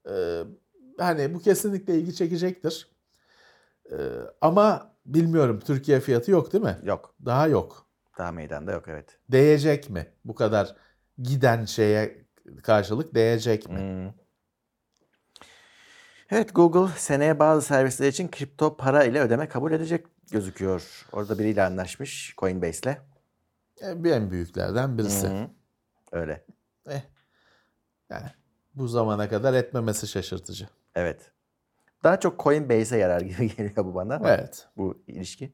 e, hani bu kesinlikle ilgi çekecektir. E, ama bilmiyorum Türkiye fiyatı yok değil mi? Yok. Daha yok. Daha meydanda yok evet. Değecek mi? Bu kadar giden şeye karşılık değecek mi? Hmm. Evet Google seneye bazı servisler için kripto para ile ödeme kabul edecek gözüküyor. Orada biriyle anlaşmış Coinbase'le. E, bir en büyüklerden birisi. Hı. Öyle. Eh, yani bu zamana kadar etmemesi şaşırtıcı. Evet. Daha çok Coinbase'e yarar gibi geliyor bu bana Evet. bu ilişki.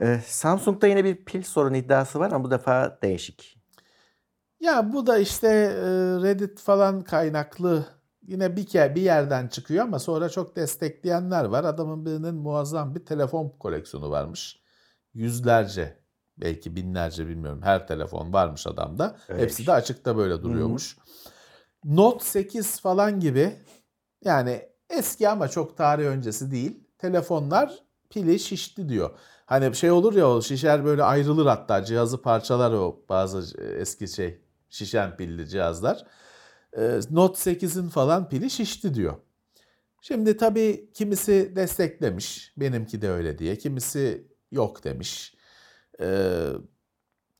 Ee, Samsung'da yine bir pil sorunu iddiası var ama bu defa değişik. Ya bu da işte e, Reddit falan kaynaklı yine bir kere bir yerden çıkıyor ama sonra çok destekleyenler var. Adamın birinin muazzam bir telefon koleksiyonu varmış. Yüzlerce belki binlerce bilmiyorum her telefon varmış adamda. Öyleymiş. Hepsi de açıkta böyle duruyormuş. Note 8 falan gibi yani eski ama çok tarih öncesi değil. Telefonlar pili şişti diyor. Hani şey olur ya o şişer böyle ayrılır hatta cihazı parçalar o bazı eski şey şişen pilli cihazlar. Ee, Note 8'in falan pili şişti diyor. Şimdi tabii kimisi desteklemiş. Benimki de öyle diye. Kimisi yok demiş. Ee,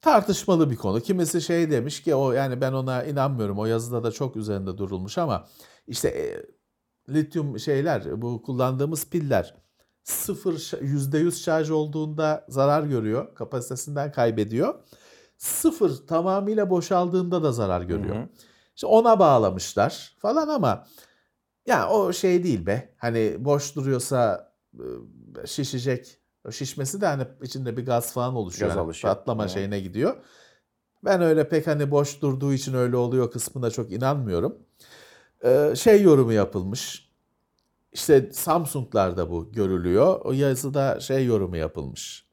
tartışmalı bir konu. Kimisi şey demiş ki o yani ben ona inanmıyorum. O yazıda da çok üzerinde durulmuş ama işte e, lityum şeyler bu kullandığımız piller sıfır ş- %100 şarj olduğunda zarar görüyor. Kapasitesinden kaybediyor. Sıfır tamamıyla boşaldığında da zarar görüyor. Hı hı. İşte ona bağlamışlar falan ama ya o şey değil be. Hani boş duruyorsa şişecek. O şişmesi de hani içinde bir gaz falan oluşuyor. Gaz Yani oluşuyor. Patlama Hı. şeyine gidiyor. Ben öyle pek hani boş durduğu için öyle oluyor kısmına çok inanmıyorum. Ee, şey yorumu yapılmış. İşte Samsung'larda bu görülüyor. O yazıda şey yorumu yapılmış.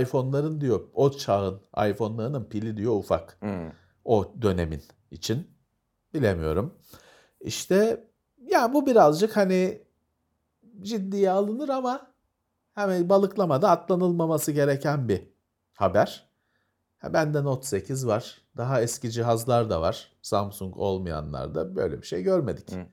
iPhone'ların diyor o çağın iPhone'larının pili diyor ufak Hı. o dönemin için. Bilemiyorum. İşte ya bu birazcık hani ciddiye alınır ama hemen balıklamada atlanılmaması gereken bir haber. Ha, bende Note 8 var. Daha eski cihazlar da var. Samsung olmayanlarda böyle bir şey görmedik. Hı.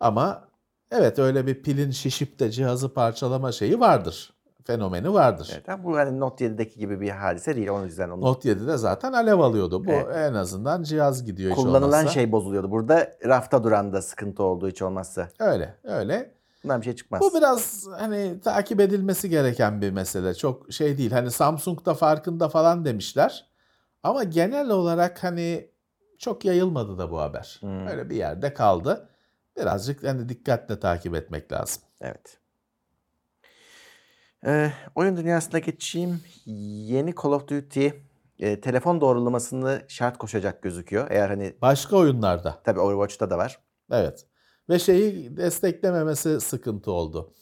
Ama evet öyle bir pilin şişip de cihazı parçalama şeyi vardır. Fenomeni vardır. Evet, ama bu hani Note 7'deki gibi bir hadise değil. O yüzden onu Note 7'de zaten alev alıyordu. Bu Evet. en azından cihaz gidiyor hiç kullanılan olmazsa. şey bozuluyordu. Burada rafta duran da sıkıntı olduğu hiç olmazsa. Öyle, öyle. Bundan bir şey çıkmaz. Bu biraz hani takip edilmesi gereken bir mesele. Çok şey değil. Hani Samsung'da farkında falan demişler. Ama genel olarak hani çok yayılmadı da bu haber. Hmm. Öyle bir yerde kaldı. Birazcık hani dikkatle takip etmek lazım. Evet. Ee, oyun dünyasına geçeyim. Yeni Call of Duty e, telefon doğrulamasını şart koşacak gözüküyor. Eğer hani Başka oyunlarda. tabii Overwatch'ta da var. Evet. Ve şeyi desteklememesi sıkıntı oldu.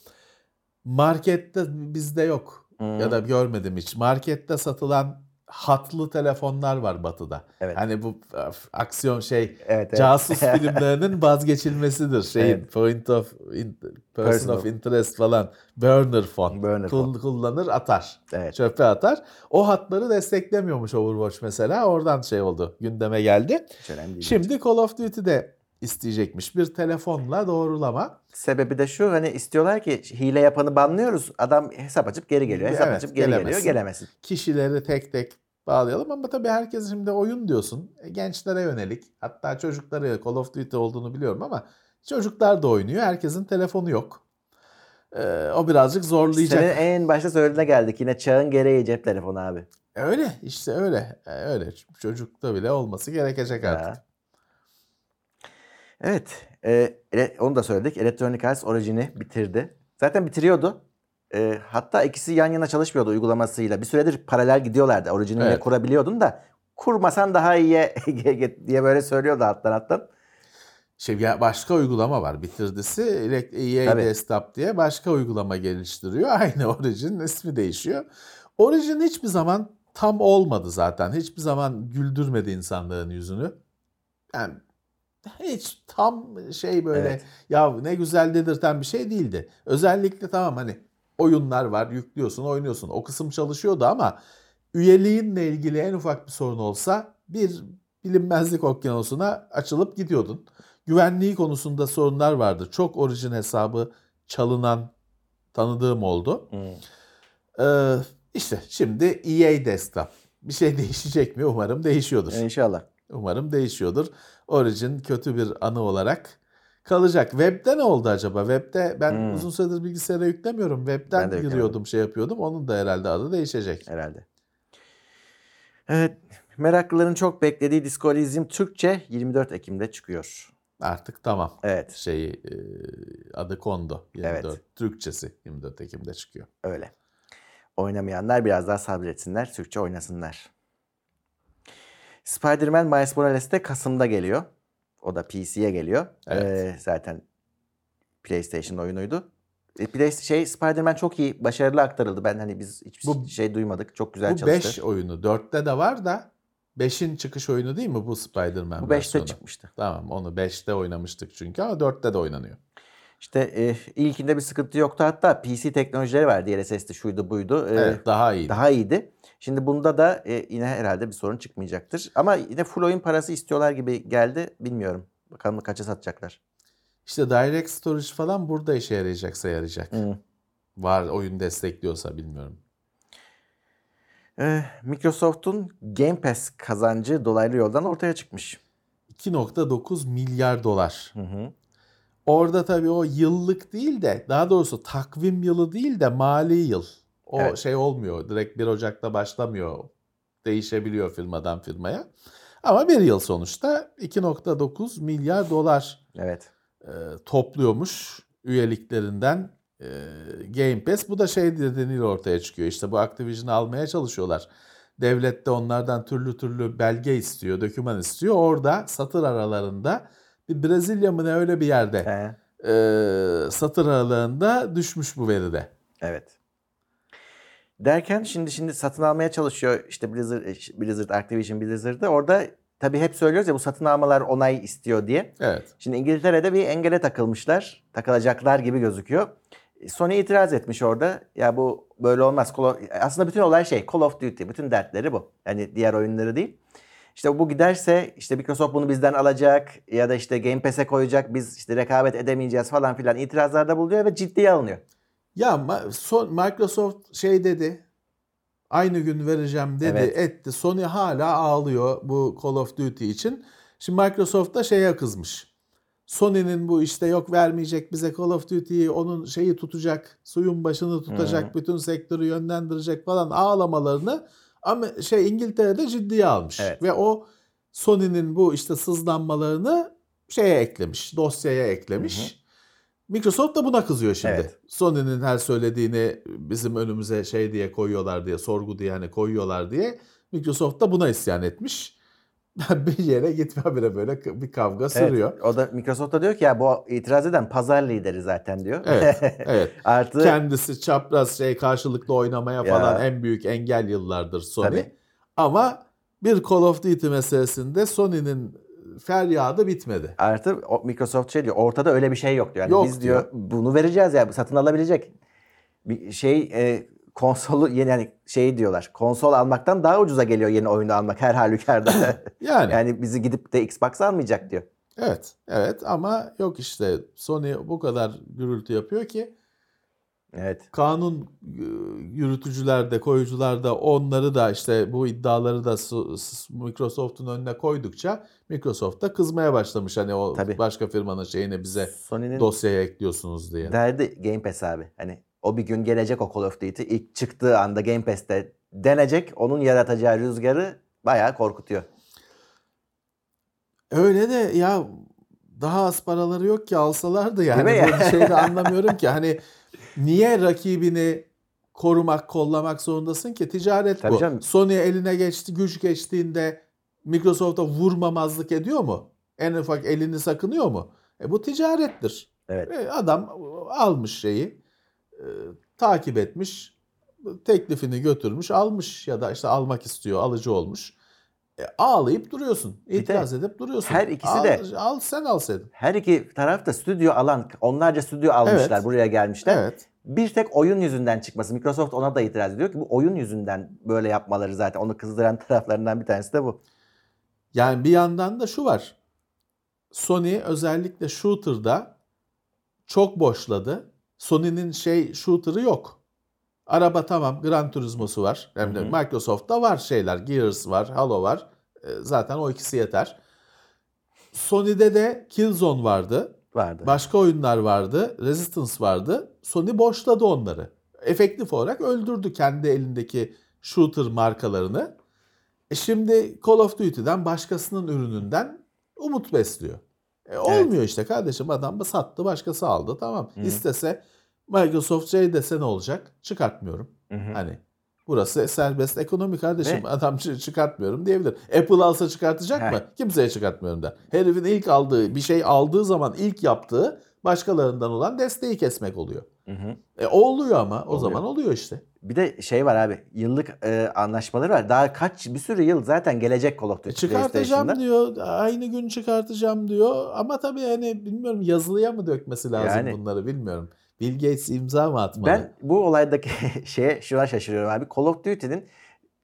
Markette bizde yok. Hmm. Ya da görmedim hiç. Markette satılan hatlı telefonlar var batıda. Evet. Hani bu öf, aksiyon şey Evet, evet. casus filmlerinin vazgeçilmesidir. Şeyin Evet. point of in- person Personal. of interest falan burner phone. Burner Kul- phone. kullanır atar. Evet. Çöpe atar. O hatları desteklemiyormuş Overwatch mesela. Oradan şey oldu. Gündeme geldi. Şimdi Call of Duty'de isteyecekmiş bir telefonla doğrulama. Sebebi de şu hani istiyorlar ki hile yapanı banlıyoruz. Adam hesap açıp geri geliyor. Hesap Evet, açıp geri geliyor. gelemesin. Gelemesin. Kişileri tek tek bağlayalım ama tabii herkes şimdi oyun diyorsun. E, gençlere yönelik. Hatta çocukları Call of Duty olduğunu biliyorum ama çocuklar da oynuyor. Herkesin telefonu yok. Ee, o birazcık zorlayacak. Senin en başta söylediğine geldik. Yine çağın gereği cep telefonu abi. Öyle işte öyle. E, Öyle. Çocukta bile olması gerekecek artık. Ya. Evet. e, onu da söyledik. Electronic Arts Origin'i bitirdi. Zaten bitiriyordu. E, hatta ikisi yan yana çalışmıyordu uygulamasıyla. Bir süredir paralel gidiyorlardı. Origin'i Evet. kurabiliyordun da kurmasan daha iyiye diye böyle söylüyordu alttan alttan. Şey ya başka uygulama var. Bitirdisi EA Tabii. Desktop diye başka uygulama geliştiriyor. Aynı Origin ismi değişiyor. Origin hiçbir zaman tam olmadı zaten. Hiçbir zaman güldürmedi insanların yüzünü. Yani hiç tam şey böyle Evet. ya ne güzel dedirten bir şey değildi. Özellikle tamam hani oyunlar var yüklüyorsun oynuyorsun o kısım çalışıyordu ama üyeliğinle ilgili en ufak bir sorun olsa bir bilinmezlik okyanusuna açılıp gidiyordun. Güvenliği konusunda sorunlar vardı. Çok orijin hesabı çalınan tanıdığım oldu. Ee, işte şimdi EA Desktop. Bir şey değişecek mi? Umarım değişiyordur. İnşallah. Umarım değişiyordur. Origin kötü bir anı olarak kalacak. Web'de ne oldu acaba? Web'de ben Hmm. uzun süredir bilgisayara yüklemiyorum. Ben Web'den de giriyordum, şey yapıyordum. Onun da herhalde adı değişecek. Herhalde. Evet. Meraklıların çok beklediği Disco Elysium Türkçe 24 Ekim'de çıkıyor. Artık tamam. Evet. Şeyi e, adı kondu. 24 Evet. Türkçesi 24 Ekim'de çıkıyor. Öyle. Oynamayanlar biraz daha sabretsinler. Türkçe oynasınlar. Spider-Man Miles Morales de Kasım'da geliyor. O da PC'ye geliyor. Evet. Ee, zaten PlayStation oyunuydu. E, Play, şey Spider-Man çok iyi, başarılı aktarıldı. Ben hani biz hiçbir Bu- şey duymadık. Çok güzel bu çalıştı. 5 oyunu. 4'te de var da 5'in çıkış oyunu değil mi bu Spider-Man Bu 5'te versiyonu? çıkmıştı. Tamam onu 5'te oynamıştık çünkü ama 4'te de oynanıyor. İşte e, ilkinde bir sıkıntı yoktu. Hatta PC teknolojileri var. DLSS'di, şuydu buydu. Ee, evet daha iyi. Daha iyiydi. Şimdi bunda da e, yine herhalde bir sorun çıkmayacaktır. Ama yine full oyun parası istiyorlar gibi geldi. Bilmiyorum. Bakalım kaça satacaklar. İşte Direct Storage falan burada işe yarayacaksa yarayacak. Hı. Var oyun destekliyorsa bilmiyorum. Ee, Microsoft'un Game Pass kazancı dolaylı yoldan ortaya çıkmış. 2.9 milyar dolar. Hı hı. Orada tabii o yıllık değil de daha doğrusu takvim yılı değil de mali yıl. O Evet. şey olmuyor. Direkt 1 Ocak'ta başlamıyor. Değişebiliyor firmadan firmaya. Ama bir yıl sonuçta 2.9 milyar dolar Evet. e, topluyormuş üyeliklerinden e, Game Pass. Bu da şey nedeniyle ortaya çıkıyor. İşte bu Activision'ı almaya çalışıyorlar. Devlet de onlardan türlü türlü belge istiyor, doküman istiyor. Orada satır aralarında bir Brezilya mı ne öyle bir yerde He, e, satır aralarında düşmüş bu veride. evet. Derken şimdi şimdi satın almaya çalışıyor işte Blizzard, e, Blizzard Activision Blizzard'ı. Orada tabii hep söylüyoruz ya bu satın almalar onay istiyor diye. Evet. Şimdi İngiltere'de bir engele takılmışlar. Takılacaklar gibi gözüküyor. Sony itiraz etmiş orada. Ya bu böyle olmaz. Of- Aslında bütün olay şey Call of Duty. Bütün dertleri bu. Yani diğer oyunları değil. İşte bu giderse işte Microsoft bunu bizden alacak ya da işte Game Pass'e koyacak. Biz işte rekabet edemeyeceğiz falan filan itirazlarda bulunuyor ve ciddiye alınıyor. Ya son, Microsoft şey dedi. Aynı gün vereceğim dedi, Evet. etti. Sony hala ağlıyor bu Call of Duty için. Şimdi Microsoft da şeye kızmış. Sony'nin bu işte yok vermeyecek bize Call of Duty'yi onun şeyi tutacak, suyun başını tutacak, bütün sektörü yönlendirecek falan ağlamalarını ama şey İngiltere'de ciddiye almış. Evet. Ve o Sony'nin bu işte sızlanmalarını şeye eklemiş, dosyaya eklemiş. Microsoft da buna kızıyor şimdi. Evet. Sony'nin her söylediğini bizim önümüze şey diye koyuyorlar diye, sorgu diye hani koyuyorlar diye. Microsoft da buna isyan etmiş. bir yere gitme bile böyle bir kavga sürüyor. Evet, o da Microsoft da diyor ki ya bu itiraz eden pazar lideri zaten diyor. Evet, evet. Artı Kendisi çapraz şey karşılıklı oynamaya Ya. falan en büyük engel yıllardır Sony. Tabii. Ama bir Call of Duty meselesinde Sony'nin feryadı bitmedi. artı Microsoft şey diyor ortada öyle bir şey yok diyor. Yani Yok biz diyor, diyor. bunu vereceğiz ya satın alabilecek. Bir şey e, konsolu yeni yani şey diyorlar. Konsol almaktan daha ucuza geliyor yeni oyunu almak her halükarda. Yani, yani bizi gidip de Xbox almayacak diyor. evet, evet ama yok işte Sony bu kadar gürültü yapıyor ki Evet. kanun e, yürütücüler de koyucular da onları da işte bu iddiaları da Microsoft'un önüne koydukça Microsoft da kızmaya başlamış hani o Tabii. başka firmanın şeyini bize Sony'nin dosyaya ekliyorsunuz diye. derdi Game Pass abi. Hani o bir gün gelecek o Call of Duty ilk çıktığı anda Game Pass'te denecek. Onun yaratacağı rüzgarı bayağı korkutuyor. Öyle de ya daha az paraları yok ki alsalardı yani. Değil mi ya? Bu şeyi de anlamıyorum ki hani niye rakibini korumak, kollamak zorundasın ki? Ticaret Tabii bu. canım. Sony eline geçti, güç geçtiğinde Microsoft'a vurmamazlık ediyor mu? En ufak elini sakınıyor mu? E bu ticarettir. Evet. E adam almış şeyi, e, takip etmiş, teklifini götürmüş, almış ya da işte almak istiyor, alıcı olmuş. E, ağlayıp duruyorsun, itiraz edip duruyorsun. her ikisi al, de- al sen alsaydın. Her iki taraf da stüdyo alan, onlarca stüdyo almışlar, Evet. buraya gelmişler. Evet. Bir tek oyun yüzünden çıkması. Microsoft ona da itiraz ediyor ki bu oyun yüzünden böyle yapmaları zaten. Onu kızdıran taraflarından bir tanesi de bu. Yani bir yandan da şu var. Sony özellikle shooter'da çok boşladı. Sony'nin şey shooter'ı yok. Araba tamam Gran Turismo'su var. Hem de. Microsoft'ta var şeyler. Gears var, Halo var. E, Zaten o ikisi yeter. Sony'de de Killzone vardı. Vardı. Başka oyunlar vardı. Resistance vardı. Sony boşladı onları. Efektif olarak öldürdü kendi elindeki shooter markalarını. E şimdi Call of Duty'den başkasının ürününden umut besliyor. E olmuyor işte kardeşim adam da sattı başkası aldı tamam. Hı. İstese Microsoft şey dese ne olacak? Çıkartmıyorum. Hı hı. Hani burası serbest ekonomi kardeşim. Ve- Adam çı- çıkartmıyorum diyebilir. Apple alsa çıkartacak Heh. mı? Kimseye çıkartmıyorum der. Herifin ilk aldığı bir şey aldığı zaman ilk yaptığı başkalarından olan desteği kesmek oluyor. Hı hı. E oluyor ama o Oluyor. zaman oluyor işte. Bir de şey var abi. Yıllık e, anlaşmaları var. Daha kaç bir sürü yıl zaten gelecek Call of Duty E çıkartacağım diyor. Aynı gün çıkartacağım diyor. Ama tabii hani bilmiyorum yazılıya mı dökmesi lazım Yani- bunları bilmiyorum. Bill Gates imza mı atmalı? Ben bu olaydaki şeye şuna şaşırıyorum abi. Call of Duty'nin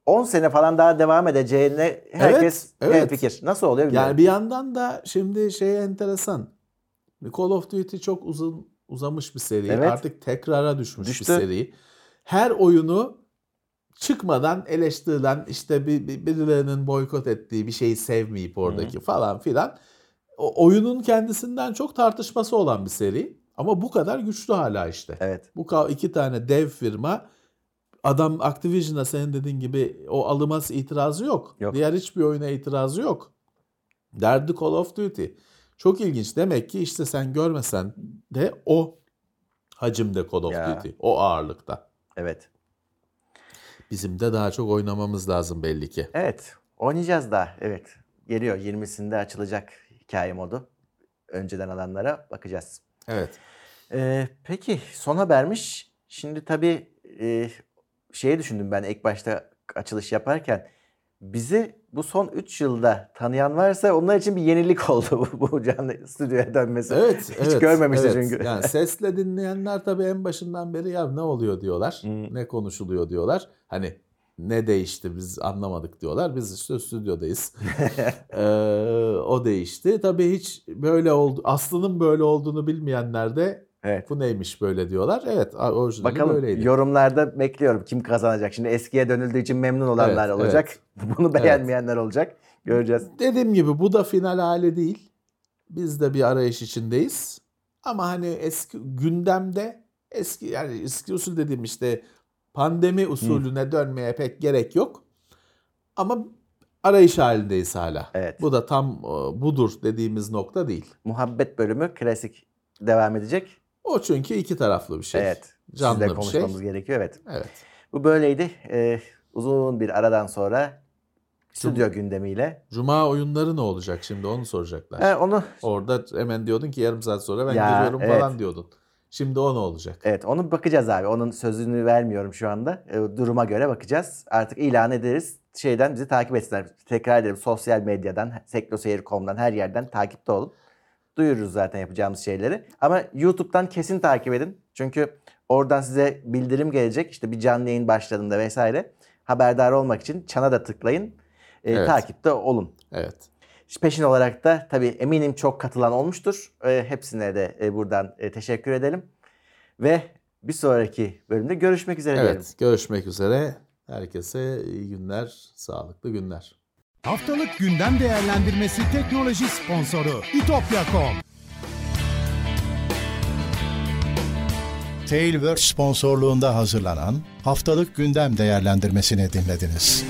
10 sene falan daha devam edeceğine herkes evet. hemfikir. Nasıl oluyor bilmiyorum. Yani bir yandan da şimdi şey enteresan. Call of Duty çok uzun uzamış bir seri. Evet. Artık tekrara düşmüş Düştü. bir seri. Her oyunu çıkmadan eleştirilen işte bir, bir- birilerinin boykot ettiği bir şeyi sevmeyip oradaki falan filan. O, oyunun kendisinden çok tartışması olan bir seri. Ama bu kadar güçlü hala işte. Evet. Bu iki tane dev firma adam Activision'a senin dediğin gibi o alımas itirazı yok. Yok. Diğer hiçbir oyuna itirazı yok. Derdi Call of Duty. Çok ilginç. Demek ki işte sen görmesen de o hacimde Call of Ya. Duty. O ağırlıkta. Evet. Bizim de daha çok oynamamız lazım belli ki. Evet. Oynayacağız da. Evet. Geliyor. 20'sinde açılacak hikaye modu. Önceden alanlara bakacağız. Evet. Ee, peki son habermiş. Şimdi tabii e, şeyi düşündüm ben ilk başta açılış yaparken. Bizi bu son 3 yılda tanıyan varsa onlar için bir yenilik oldu bu, bu canlı stüdyoya dönmesi. Evet, Hiç evet, görmemişti evet. çünkü. Yani sesle dinleyenler tabii en başından beri ya ne oluyor diyorlar. Hmm. Ne konuşuluyor diyorlar. Hani ne değişti biz anlamadık diyorlar. Biz işte stüdyodayız. Ee, o değişti. Tabii hiç böyle oldu. Aslının böyle olduğunu bilmeyenler de Evet. Bu neymiş böyle diyorlar. Evet orijinali Bakalım böyleydi. yorumlarda bekliyorum kim kazanacak. Şimdi eskiye dönüldüğü için memnun olanlar Evet, olacak. Bunu beğenmeyenler olacak. Göreceğiz. Dediğim gibi bu da final hali değil. Biz de bir arayış içindeyiz. Ama hani eski gündemde eski yani eski usul dediğim işte pandemi usulüne dönmeye pek gerek yok. Ama arayış halindeyiz hala. Evet. Bu da tam e, budur dediğimiz nokta değil. Muhabbet bölümü klasik devam edecek. O çünkü iki taraflı bir şey. evet. Canlı Sizle bir konuşmamız şey. gerekiyor. Evet. Evet. Bu böyleydi. Ee, uzun bir aradan sonra stüdyo gündemiyle. Cuma oyunları ne olacak şimdi onu soracaklar. Ha, onu Orada hemen diyordun ki yarım saat sonra ben Ya, geliyorum evet. falan diyordun. Şimdi o ne olacak? evet onu bakacağız abi. Onun sözünü vermiyorum şu anda. Ee, duruma göre bakacağız. Artık ilan ederiz. Şeyden bizi takip etsinler. Tekrar ederim sosyal medyadan, sekloseyir.com'dan her yerden takipte olun. Duyururuz zaten yapacağımız şeyleri. Ama YouTube'dan kesin takip edin. Çünkü oradan size bildirim gelecek. İşte bir canlı yayın başladığında vesaire. Haberdar olmak için çana da tıklayın. Ee, Evet. Takipte olun. Evet. Peşin olarak da tabii eminim çok katılan olmuştur. Ee, hepsine de e, buradan e, teşekkür edelim. Ve bir sonraki bölümde görüşmek üzere diyelim. Evet. Görüşmek üzere. Herkese iyi günler, sağlıklı günler. Haftalık gündem değerlendirmesi teknoloji sponsoru itopya.com. Tailwords sponsorluğunda hazırlanan haftalık gündem değerlendirmesini dinlediniz.